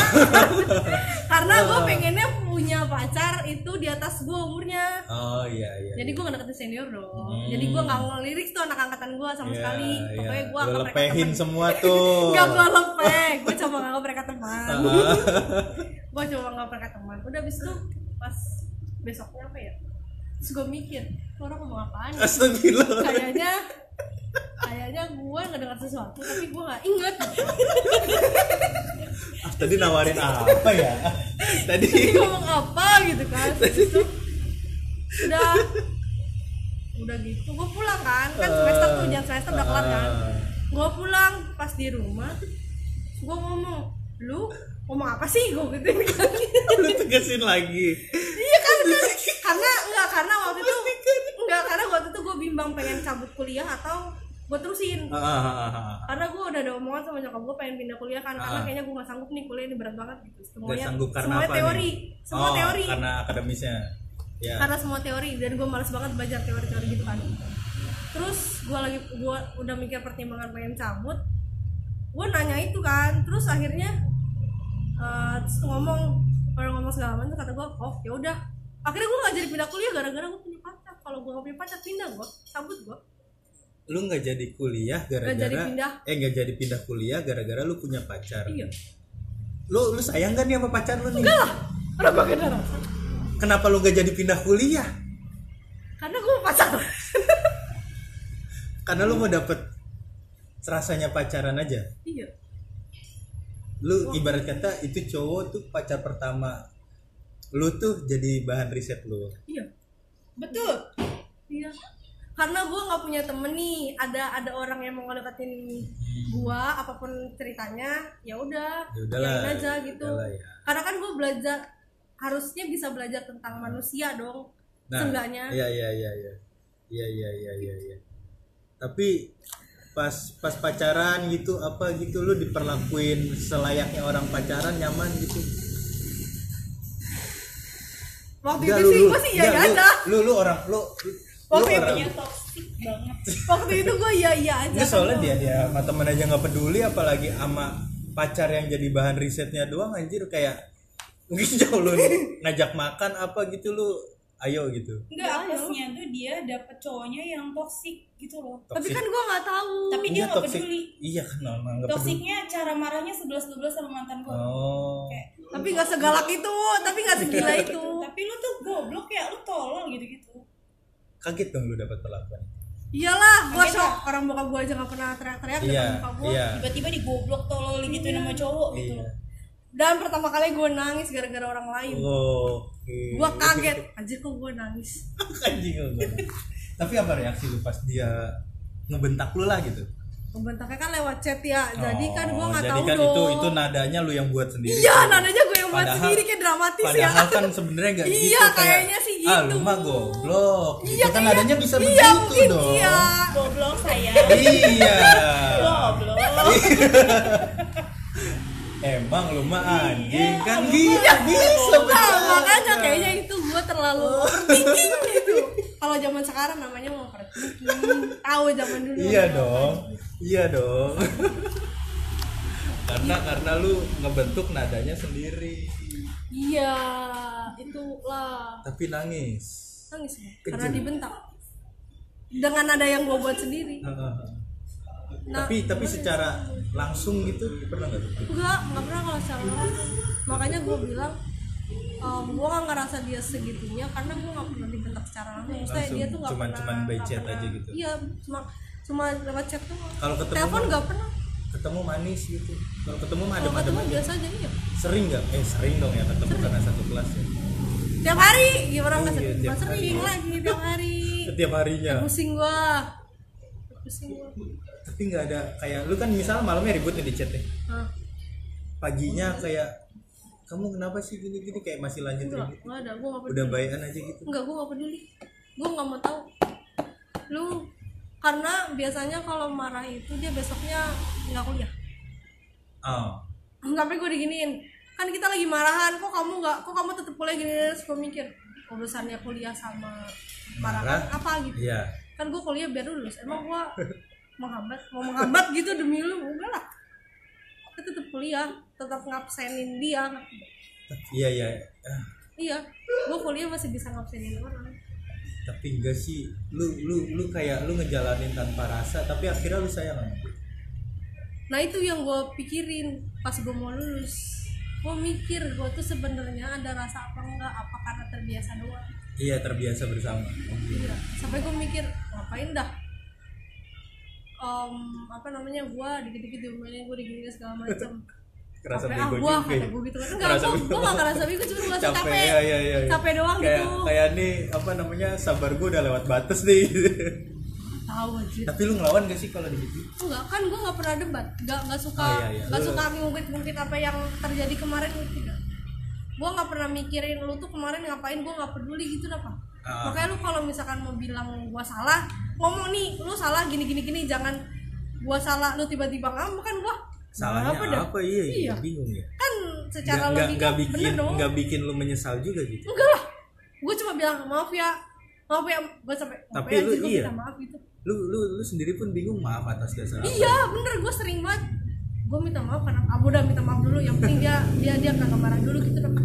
karena gue pengennya punya pacar itu di atas gue umurnya. Oh iya iya jadi gue ngedeketin senior dong. Hmm. jadi gue nggak ngelirik tuh anak angkatan gue sama Iya, sekali. iya. pokoknya gue Lu anggap mereka lepehin teman semua tuh. Gak gue lepek, gue coba nganggap mereka teman. Ah. Gue coba nganggap mereka teman. Udah abis itu pas besoknya apa ya? Terus gue mikir, "Tuh orang ngomong apaan ya? Astagfirullah. Kayaknya Kayaknya gue ngedengar sesuatu tapi gue gak inget Ah, tadi nawarin apa ya? tadi ngomong apa gitu kan? Itu Udah Udah gitu, gue pulang kan? Kan semester tuh, ujian semester udah kelar kan? Ah. gue pulang pas di rumah gue ngomong lu ngomong apa sih? Gue gitu. Kan lu tegasin lagi. Iya kan, kan karena enggak karena waktu itu enggak karena waktu itu gue bimbang pengen cabut kuliah atau gue terusin. Ah, ah, ah, karena gue udah ada omongan sama nyokap gue pengen pindah kuliah kan karena kayaknya gue gak sanggup nih kuliah ini berat banget gitu. Semuanya sanggup karena semuanya apa teori nih? semua Oh, teori. karena akademisnya. Ya. Karena semua teori dan gue males banget belajar teori-teori gitu kan. Terus gue lagi gue udah mikir pertimbangan pengen cabut. Gue nanya itu kan terus akhirnya eh, terus ngomong orang ngomong segala macam kata gue oh ya udah. Akhirnya gue gak jadi pindah kuliah gara-gara gue punya pacar. Kalau gue gak punya pacar pindah gue cabut gue lu nggak jadi kuliah gara-gara eh nggak jadi pindah kuliah gara-gara lu punya pacar. Iya. Lu lu sayang kan nih sama pacar lu nih? Enggak lah. Pakai darah kenapa lu nggak jadi pindah kuliah? Karena gue pacar karena lu mau dapet rasanya pacaran aja. Iya. Lu ibarat kata itu cowok tuh pacar pertama. Lu tuh jadi bahan riset lu. Iya. Betul. Iya. Karena gue nggak punya temen nih, ada ada orang yang mau ngedeketin gua apa pun ceritanya, ya udah, ya udahlah yain aja gitu. udahlah ya. Karena kan gue belajar harusnya bisa belajar tentang manusia dong, nah seenggaknya. iya iya iya iya iya iya iya iya iya tapi pas pas pacaran gitu apa gitu lu diperlakuin selayaknya orang pacaran nyaman gitu Waktu Enggak, itu sih lu- gue sih enggak, iya lu- aja. lu lu orang lu Waktu itu Dia toxic banget Waktu itu gue iya iya aja. Enggak, soalnya kan dia dia sama temen aja nggak peduli apalagi sama pacar yang jadi bahan risetnya doang anjir kayak mungkin jauh lu ngajak makan apa gitu lu ayo gitu enggak apesnya tuh dia dapet cowoknya yang toxic gitu loh Tapi Toxic. kan gue nggak tahu. tapi dia Iya, nggak toxic. peduli iya kan normal nggak peduli toksiknya cara marahnya sebelas dua sama mantan gue oh kayak Tapi nggak segalak itu, tapi nggak segila itu. tapi lu tuh goblok ya lu tolol gitu gitu kaget dong lu dapat perlakuan Iyalah, gue Kaget shock. Orang bokap gue aja nggak pernah teriak-teriak iya gue. iya. Tiba-tiba digoblok tolol gitu nama cowok gitu. Iya Dan pertama kali gue nangis gara-gara orang lain. oh gue kaget. Anjir kok gue nangis. Anjing tapi apa reaksi lu pas dia ngebentak lu lah gitu? Pembentaknya kan lewat chat ya. Jadi kan gue Oh, nggak jadi tahu kan dong. itu itu nadanya lu yang buat sendiri iya nadanya gue buat Padahal- sendiri kayak dramatis ya Padahal kan sebenarnya nggak Iya, gitu kayak kayaknya sih Ah, gitu. lu mah goblok. iya gitu kan nadanya bisa iya begitu mungkin dong. iya goblok saya Iya. goblok Emang lu mah anjing Iya, kan gitu bisa nah, bercanda. makanya kayaknya itu gue terlalu overthinking gitu kalau zaman sekarang namanya mau overthinking tahu zaman dulu Iya dong. Iya dong. karena karena lu ngebentuk nadanya sendiri. iya itulah. Tapi nangis. nangis Kejam. karena dibentak. Dengan nada yang gue buat sendiri. Nah, tapi tapi secara langsung gitu pernah nggak? Tuh? enggak enggak pernah kalau secara langsung. Makanya gue bilang um, gue gak ngerasa dia segitunya karena gue gak pernah dibentak secara langsung. Maksudnya Langsung, dia tuh gak cuman- pernah cuman by chat pernah- aja gitu? iya cuma cuma lewat chat tuh. Kalau ketemu telepon gak pernah Ketemu manis gitu. Kalau ketemu mah ketemu aja. biasa aja iya Sering nggak? Eh sering dong ya ketemu karena satu kelas ya. tiap hari gimana nggak Iya, sering tiap Nggak sering hari. lagi tiap hari Setiap harinya. pusing gua pusing gua Tapi nggak ada kayak lu kan misal malamnya ribut nih di chat ya. Hah, Paginya kayak kamu kenapa sih gini-gini kayak masih lanjut enggak ribut. enggak ada gua gak peduli Udah bayan aja gitu. enggak gua gak peduli gua gak mau tahu lu karena biasanya kalau marah itu dia besoknya nggak kuliah. Oh. Tapi gue diginiin kan kita lagi marahan kok kamu nggak kok kamu tetap kuliah gini? Terus gue mikir urusannya kuliah sama marahan Marah? apa gitu? Iya. Kan gue kuliah biar lulus. Emang gue menghambat mau menghambat gitu demi lu enggak lah. Kita tetap kuliah tetap ngabsenin dia. Iya iya. Iya gue kuliah masih bisa ngabsenin orang tapi enggak sih. Lu lu lu kayak lu ngejalanin tanpa rasa tapi akhirnya lu sayang nah itu yang gue pikirin pas gue mau lulus. Gue mikir gue tuh sebenarnya ada rasa apa enggak apa karena terbiasa doang? Iya terbiasa bersama. Iya. sampai gue mikir ngapain dah? Em, apa namanya gue dikit-dikit diomelin gue digini segala macam kerasa ah bego juga kata ya. gue gitu kan. Enggak Kerasa gue gak ngerasa bego cuma gue capek, capek. ya, ya, ya, ya. capek doang kayak, gitu. kayak nih apa namanya sabar gue udah lewat batas nih. Tahu aja tapi lu ngelawan gak sih kalau gitu enggak kan gue nggak pernah debat. Nggak nggak suka Oh, iya, iya. nggak Lu- suka ngungkit-ngungkit apa yang terjadi kemarin tidak gue nggak pernah mikirin lu tuh kemarin ngapain gue nggak peduli gitu apa Ah. makanya lu kalau misalkan mau bilang gue salah ngomong nih lu salah gini gini gini jangan gue salah lu tiba-tiba ngambek kan gue salahnya dah? apa, iya, iya iya. bingung ya. Kan secara nggak logika nggak bikin bener dong. nggak bikin lu menyesal juga gitu? Enggak lah. Gue cuma bilang maaf ya. Maaf ya. Gue sampai Tapi ya, lu iya. minta maaf gitu. Lu lu lu sendiri pun bingung maaf atas dasar apa? Iya bener. Gue sering banget. Gue minta maaf karena abu udah minta maaf dulu. Yang penting dia dia dia nggak marah dulu gitu dong.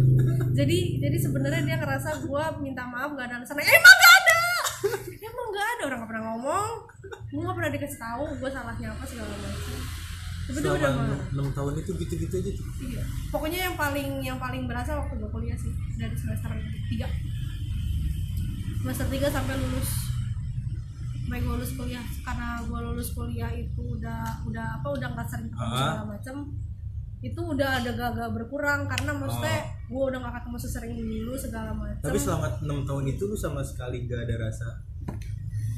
Jadi jadi sebenarnya dia ngerasa gue minta maaf gak ada alasan emang gak ada! Emang gak ada. Orang gak pernah ngomong. Gue gak pernah dikasih tahu gue salahnya apa segala macam selama enam tahun itu gitu-gitu aja tuh iya. Pokoknya yang paling yang paling berasa waktu gue kuliah sih dari semester 3 semester 3 sampai lulus. Sampai gue lulus kuliah. Karena gue lulus kuliah itu udah udah apa udah nggak sering ketemu Ah. segala macem. Itu udah ada gak berkurang karena maksudnya gue udah gak ketemu sesering dulu segala macem. Tapi selama enam tahun itu lu sama sekali gak ada rasa?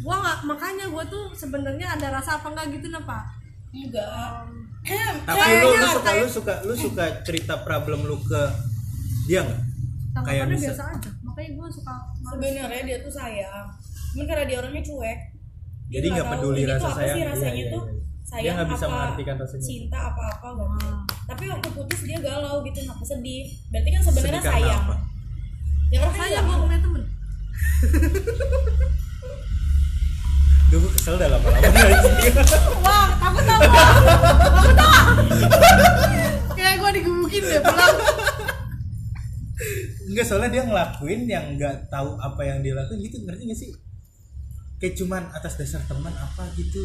Gue nggak makanya gue tuh sebenarnya ada rasa apa enggak gitu pak enggak tapi Kayaknya lu, lu suka kayak- lu suka lu suka cerita problem lu ke dia nggak Kayak bisa- biasa aja makanya gue suka sebenarnya dia tuh sayang cuman karena dia orangnya cuek dia Jadi nggak peduli rasa apa sayang. sih Iya, rasanya iya, tuh iya. sayang Dia nggak bisa apa mengartikan rasanya. cinta apa apa gak Ah. tapi waktu putus dia galau gitu aku sedih berarti kan sebenarnya sayang apa? ya karena saya sayang gue punya temen Duh, gue kesel dah lama-lama anjing. tau gua. takut tau kayak gue digebukin deh pulang Enggak soalnya dia ngelakuin yang nggak tahu apa yang dia lakuin gitu ngerti gak sih? Kayak cuman atas dasar teman apa gitu.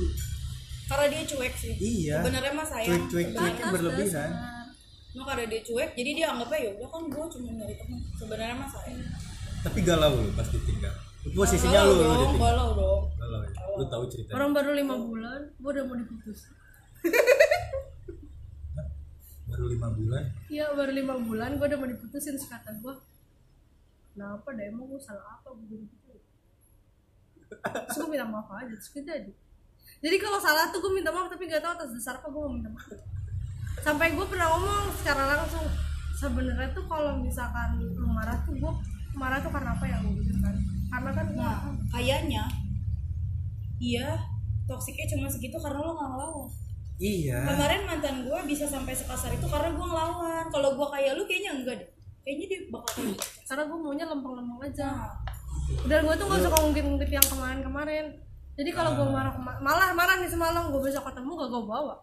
karena dia cuek sih Iya. sebenarnya mah sayang Cuek-cuek cueknya Atas berlebihan. Cuma karena dia cuek jadi dia anggapnya ya udah kan gue cuma nyari teman sebenarnya mah sayang Tapi galau lu pas ditinggal. Posisinya Galau lu, lu dong ditinggal. galau dong Galau ya. Lu tahu ceritanya. orang baru lima bulan gue udah mau diputus. Baru lima bulan. iya baru lima bulan gue udah mau diputusin terus kata gue kenapa deh emang gue salah apa gue diputusin terus gue minta maaf aja terus kita jadi. Jadi kalau salah tuh gue minta maaf tapi gak tahu atas dasar apa gue mau minta maaf. Sampai gue pernah ngomong secara langsung sebenarnya tuh kalau misalkan lu marah tuh gue marah tuh karena apa ya? Gue gitu kan. Karena kan nah kayaknya iya toksiknya cuma segitu karena lo nggak ngelawan. Iya. kemarin mantan gue bisa sampai sekasar itu karena gue ngelawan. Kalau gue kayak lu kayaknya enggak deh. Kayaknya dia bakal kayak gitu. karena gue maunya lempeng-lempeng aja. Nah, dan gue tuh gak suka ngungkit-ngungkit yang kemarin-kemarin. Jadi kalau gue marah kema- malah marah nih semalam. Gue besok ketemu gak gue bawa.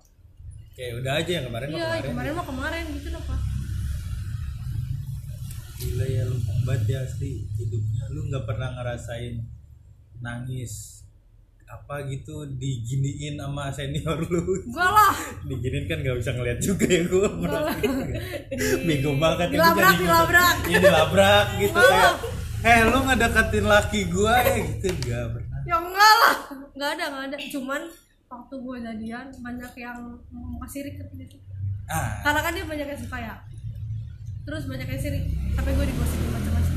Kayak udah aja yang kemarin iya kemarin. kemarin mah kemarin gitu loh pak. Gila ya lu banget ya asli hidupnya. Lu nggak pernah ngerasain nangis apa gitu diginiin sama senior lu. Gue lah diginiin kan nggak bisa ngeliat juga ya gue bego banget Dilabrak, jadi- dilabrak. iya dilabrak gitu kayak eh lu ngedeketin laki gua ya? Gitu nggak pernah. Ya enggak lah. Nggak ada nggak ada. Cuman waktu gue jadian banyak yang kasih sirik gitu ah. Karena kan dia banyak yang suka ya. Terus banyak yang sirik. Tapi gue digosipin macam-macam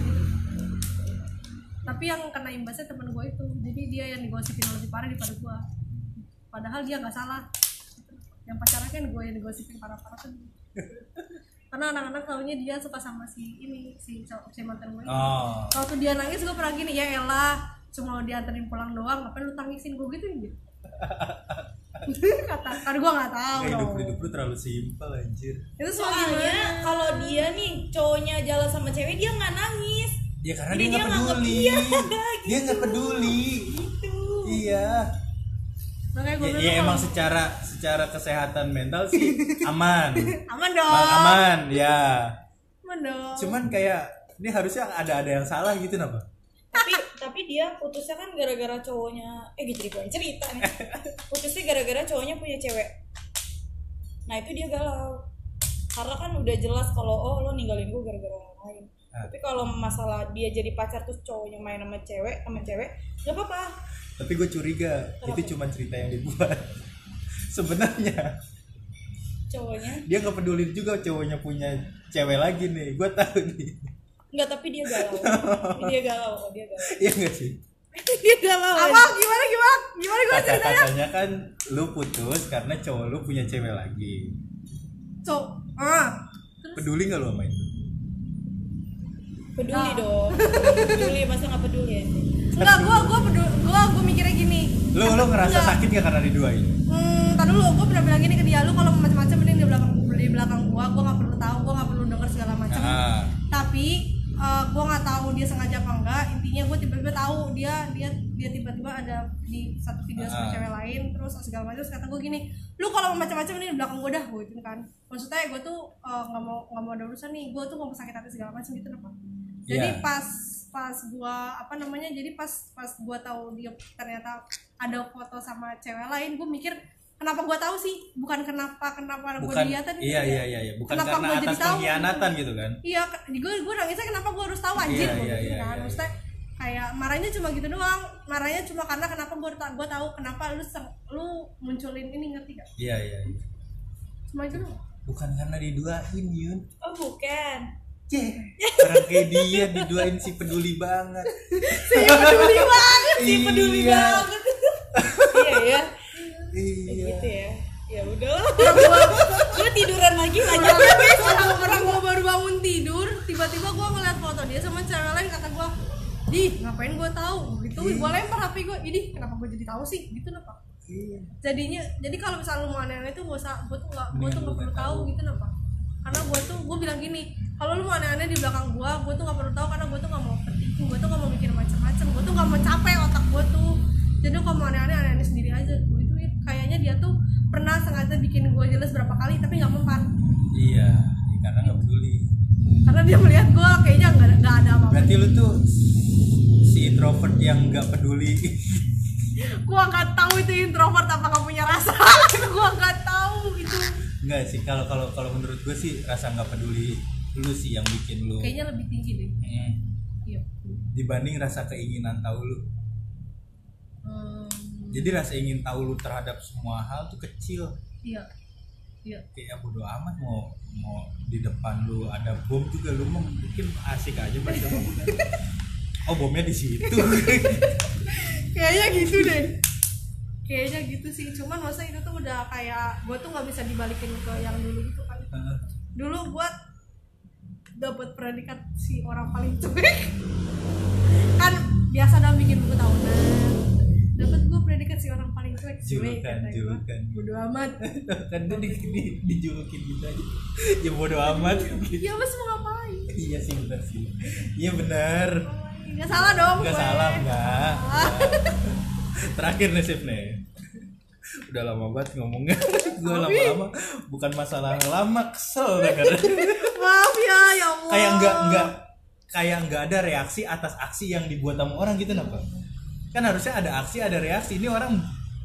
tapi yang kena imbasnya teman gue itu. Jadi dia yang digosipin lebih parah daripada gue padahal dia nggak salah. Yang pacaran kan gue yang digosipin parah-parah kan karena anak-anak taunya dia suka sama si ini si, si mantan gue ini. oh. Waktu dia nangis gue pernah gini ya elah cuma dianterin pulang doang ngapain lu tangisin? Gue gitu gitu kata kan gue nggak tahu Kayak hidup hidup lu terlalu simpel anjir. itu soalnya soalnya kalau dia nih cowoknya jalan sama cewek dia nggak nangis Ya karena Jadi dia nggak peduli. iya, Dia nggak peduli. gitu Iya. makanya gue Ya, ya emang secara secara kesehatan mental sih aman. aman dong Bang, aman, ya. aman dong Cuman kayak ini harusnya ada ada yang salah gitu napa? tapi tapi dia putusnya kan gara-gara cowoknya eh gitu gue cerita nih putusnya gara-gara cowoknya punya cewek nah itu dia galau karena kan udah jelas kalau oh lo ninggalin gue gara-gara orang lain. Tapi kalau masalah dia jadi pacar terus cowoknya main sama cewek sama cewek gak apa-apa Tapi gue curiga Kenapa? itu cuma cerita yang dibuat. Sebenarnya cowoknya dia nggak peduli juga cowoknya punya cewek lagi nih. Gue tahu nih. Enggak, tapi dia galau. dia galau kok, dia galau. Iya nggak sih? dia galau. apa gimana gimana gimana gue Kata ceritanya katanya kan lu putus karena cowok lu punya cewek lagi. cok ah Peduli nggak lu sama itu? Peduli dong. peduli, masa nggak peduli ya? enggak gue gue peduli gue gue mikirnya gini Lu lu ngerasa Enggak. sakit gak karena diduain? hmm tar dulu gue pernah bilang gini ke dia lu kalau mau macam-macam mending di belakang di belakang gue gue nggak perlu tahu gue nggak perlu denger segala macam Ah, tapi uh, gue nggak tahu dia sengaja apa enggak intinya gue tiba-tiba tahu dia dia dia tiba-tiba ada di satu video sama Ah. cewek lain terus segala macam terus kata gue gini lu kalau mau macam-macam ini di belakang gue dah gue gitu kan maksudnya gue tuh uh, nggak mau nggak mau ada urusan nih gue tuh mau sakit hati segala macam gitu kenapa jadi Iya. pas pas gue apa namanya jadi pas pas gue tahu dia ternyata ada foto sama cewek lain gue mikir kenapa gue tahu sih? Bukan kenapa kenapa gue bukan dilihatin iya iya iya iya. Bukan Kenapa karena gua jadi atas tahu? pengkhianatan gitu kan? Iya gue gue nangisnya kenapa gue harus tahu anjir? Iya, Gua iya, gitu iya, kan iya, maksudnya kayak marahnya cuma gitu doang. Marahnya cuma karena kenapa gue gue tahu kenapa lu lu munculin ini ngerti gak iya iya iya. cuma itu doang. Bukan karena diduain Yun. Oh bukan. Cih, orang kayak dia diduain si peduli banget si peduli banget si Peduli banget. iya ya. iya Gitu ya. Ya udah. Gue tiduran lagi lanjut. orang orang gue baru bangun tidur tiba-tiba gue ngeliat foto dia sama cewek lain kata gue di ngapain gue tahu gitu gue lempar hp gue ini kenapa gue jadi tahu sih gitu kenapa Iya. jadinya jadi kalau misalnya lu mau aneh-aneh itu gak usah gue tuh gak gue tuh Mending gak lu perlu tahu tahu. gitu kenapa karena gue tuh gue bilang gini kalau lu mau aneh-aneh di belakang gue gue tuh gak perlu tahu karena gue tuh gak mau penting gue tuh gak mau mikir macam-macam gue tuh gak mau capek otak gue tuh. Jadi kalau mau aneh-aneh aneh-aneh sendiri aja gue itu kayaknya dia tuh pernah sengaja bikin gue jelas berapa kali tapi nggak mempan. Iya ya, karena nggak peduli. Karena dia melihat gue kayaknya nggak ada- nggak ada apa-apa. Berarti lu tuh si introvert yang nggak peduli. Gue nggak tahu itu introvert apa nggak punya rasa. Gue nggak tahu itu Enggak sih kalau kalau kalau menurut gue sih rasa nggak peduli lu sih yang bikin lu. Kayaknya lebih tinggi deh. Hmm. iya. Dibanding rasa keinginan tahu lu. Hmm, jadi rasa ingin tahu lu terhadap semua hal tuh kecil. Iya. Iya. Kayak bodo amat mau mau di depan lu ada bom juga lu mau mungkin asik aja baca bom oh bomnya di situ. Kayaknya gitu deh kayaknya gitu sih. Cuman masa itu tuh udah kayak gue tuh nggak bisa dibalikin ke yang dulu gitu kan. Dulu gue dapat predikat si orang paling cuek. Kan biasa dalam bikin buku tahunan. Dapat gue predikat si orang paling cuek cuek kata gue bodo amat. Kan dia di, di, dijulukin gitu aja. Ya bodo amat. Ya mas mau ngapain? Iya sih benar sih. Iya benar. Nggak salah dong nggak salah. Nggak terakhir nih sip nih. Udah lama banget ngomongnya. Gue lama-lama bukan masalah lama kesel denger maaf ya ya allah. Kayak nggak nggak kayak nggak ada reaksi atas aksi yang dibuat sama orang gitu kenapa kan harusnya ada aksi ada reaksi. Ini orang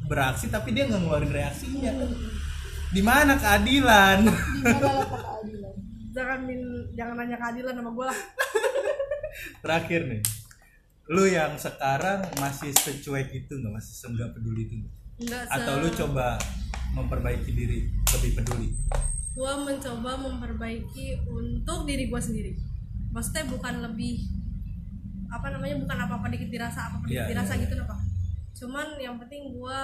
beraksi tapi dia nggak ngeluarin reaksinya. Di mana keadilan? Jangan min jangan nanya keadilan sama gue lah. Terakhir nih lu yang sekarang masih secuek itu nggak? Masih senggak peduli itu nggak? Enggak atau lu coba memperbaiki diri lebih peduli? Gue mencoba memperbaiki untuk diri gue sendiri. Maksudnya bukan lebih apa namanya bukan apa apa dikit dirasa apa apa dikit Iya, dirasa iya, gitu apa cuman yang penting gue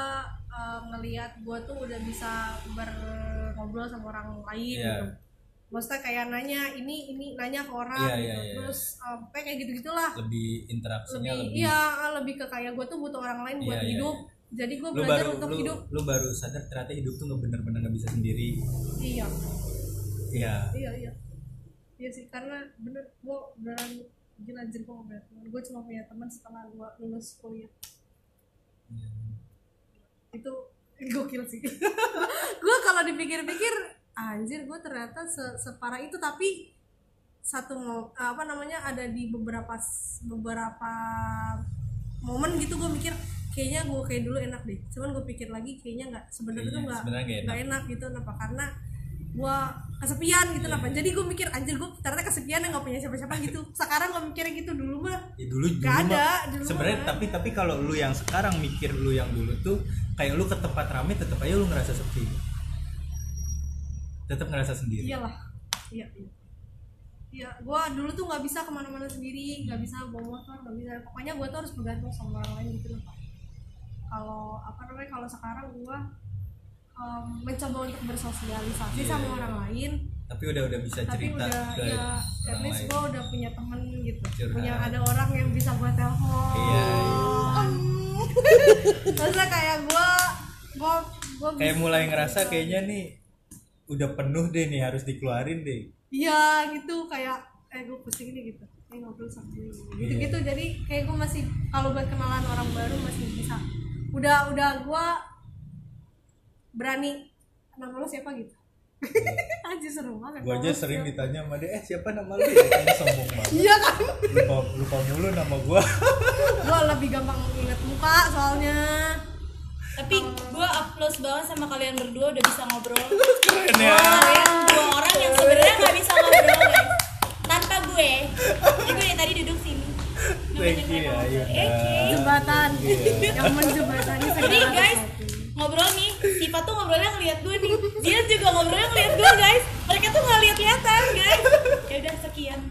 uh, ngelihat gue tuh udah bisa berngobrol sama orang lain Iya. gitu maksudnya kayak nanya ini ini nanya ke orang Iya, gitu. iya, iya. terus um, kayak gitu gitulah lebih interaksinya lebih lebih, iya lebih ke kayak gue tuh butuh orang lain buat Iya, iya, hidup jadi gue belajar baru untuk lu, hidup. lu baru sadar ternyata hidup tuh nggak bener-bener nggak bisa sendiri. Iya. Iya. Iya iya. Iya sih karena bener gue beneran gila anjir gue punya teman gue cuma punya teman setelah gue lulus kuliah. Itu gokil sih. Gue kalau dipikir-pikir anjir gue ternyata se- separah itu. Tapi satu apa namanya ada di beberapa beberapa momen gitu gue mikir kayaknya gue kayak dulu enak deh. Cuman gue pikir lagi kayaknya nggak sebenarnya tuh Kayaknya nggak nggak enak. gitu. Kenapa? Karena gue kesepian gitu kenapa? Jadi gue mikir anjir gue ternyata kesepian yang nggak punya siapa-siapa gitu. Sekarang gue mikirnya gitu dulu mah ya dulu dulu ada, sebenarnya tapi tapi kalau lu yang sekarang mikir lu yang dulu tuh kayak lu ke tempat rame tetap aja lu ngerasa sepi tetap ngerasa sendiri iyalah iya iya Iya, gue dulu tuh nggak bisa ke mana-mana sendiri, nggak bisa bawa motor, nggak bisa. Pokoknya gue tuh harus bergantung sama orang lain gitu loh. Pak. Kalau apa namanya, kalau sekarang gue um, mencoba untuk bersosialisasi Iya, sama iya. orang lain, tapi udah udah bisa tapi cerita udah ke ya, at least gue udah punya temen gitu, Curhat. punya ada orang yang bisa gue telepon. Iya, Maksudnya kayak gue, gue, gue kayak mulai ngerasa kayaknya nih udah penuh deh nih harus dikeluarin deh. Iya gitu kayak eh gue pusing nih gitu. Kayak ngobrol sama dia gitu gitu jadi kayak gue masih kalau buat kenalan orang baru masih bisa. Udah udah gue berani nama lo siapa? gitu. Aja seru banget gua nama aja lo sering siapa. ditanya sama dia eh siapa nama lu? Ya sombong banget. Iya kan? Lupa lupa mulu nama gua. Gue lebih gampang inget muka soalnya tapi gue applause banget sama kalian berdua udah bisa ngobrol. Keren ya. Kalian dua orang yang sebenarnya nggak bisa ngobrol guys. Tanpa gue. Ini gue dari tadi duduk sini. Thank you ya Eh, jembatan. Yang menjembatani jadi guys ngobrol nih. Siva tuh ngobrolnya ngeliat gue nih. Zian juga ngobrolnya ngeliat gue guys. Mereka tuh nggak lihat lihatan guys. Ya udah sekian.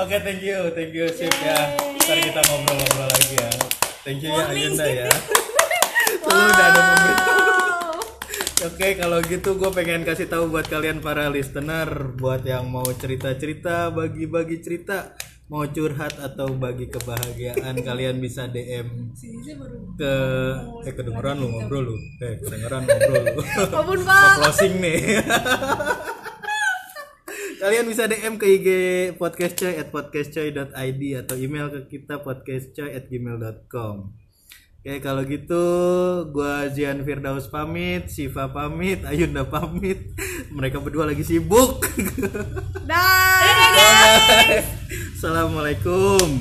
Oke, thank you, thank you, sip ya. Ntar kita ngobrol-ngobrol lagi ya. Thank you ya Warning. Ayunda ya. Lu udah ada memberitahu. Wow. Oke, kalau gitu gue pengen kasih tahu buat kalian para listener, buat yang mau cerita-cerita, bagi-bagi cerita, mau curhat atau bagi kebahagiaan, kalian bisa DM ke eh kedengeran lu ngobrol lu. Eh, kedengeran ngobrol lu. Pak. closing nih. Kalian bisa DM ke IG podcastcoy at podcastcoy.id atau email ke kita podcastcoy at gmail.com Oke kalau gitu gua Zian Firdaus pamit, Siva pamit, Ayunda pamit. Mereka berdua lagi sibuk. Dah Assalamualaikum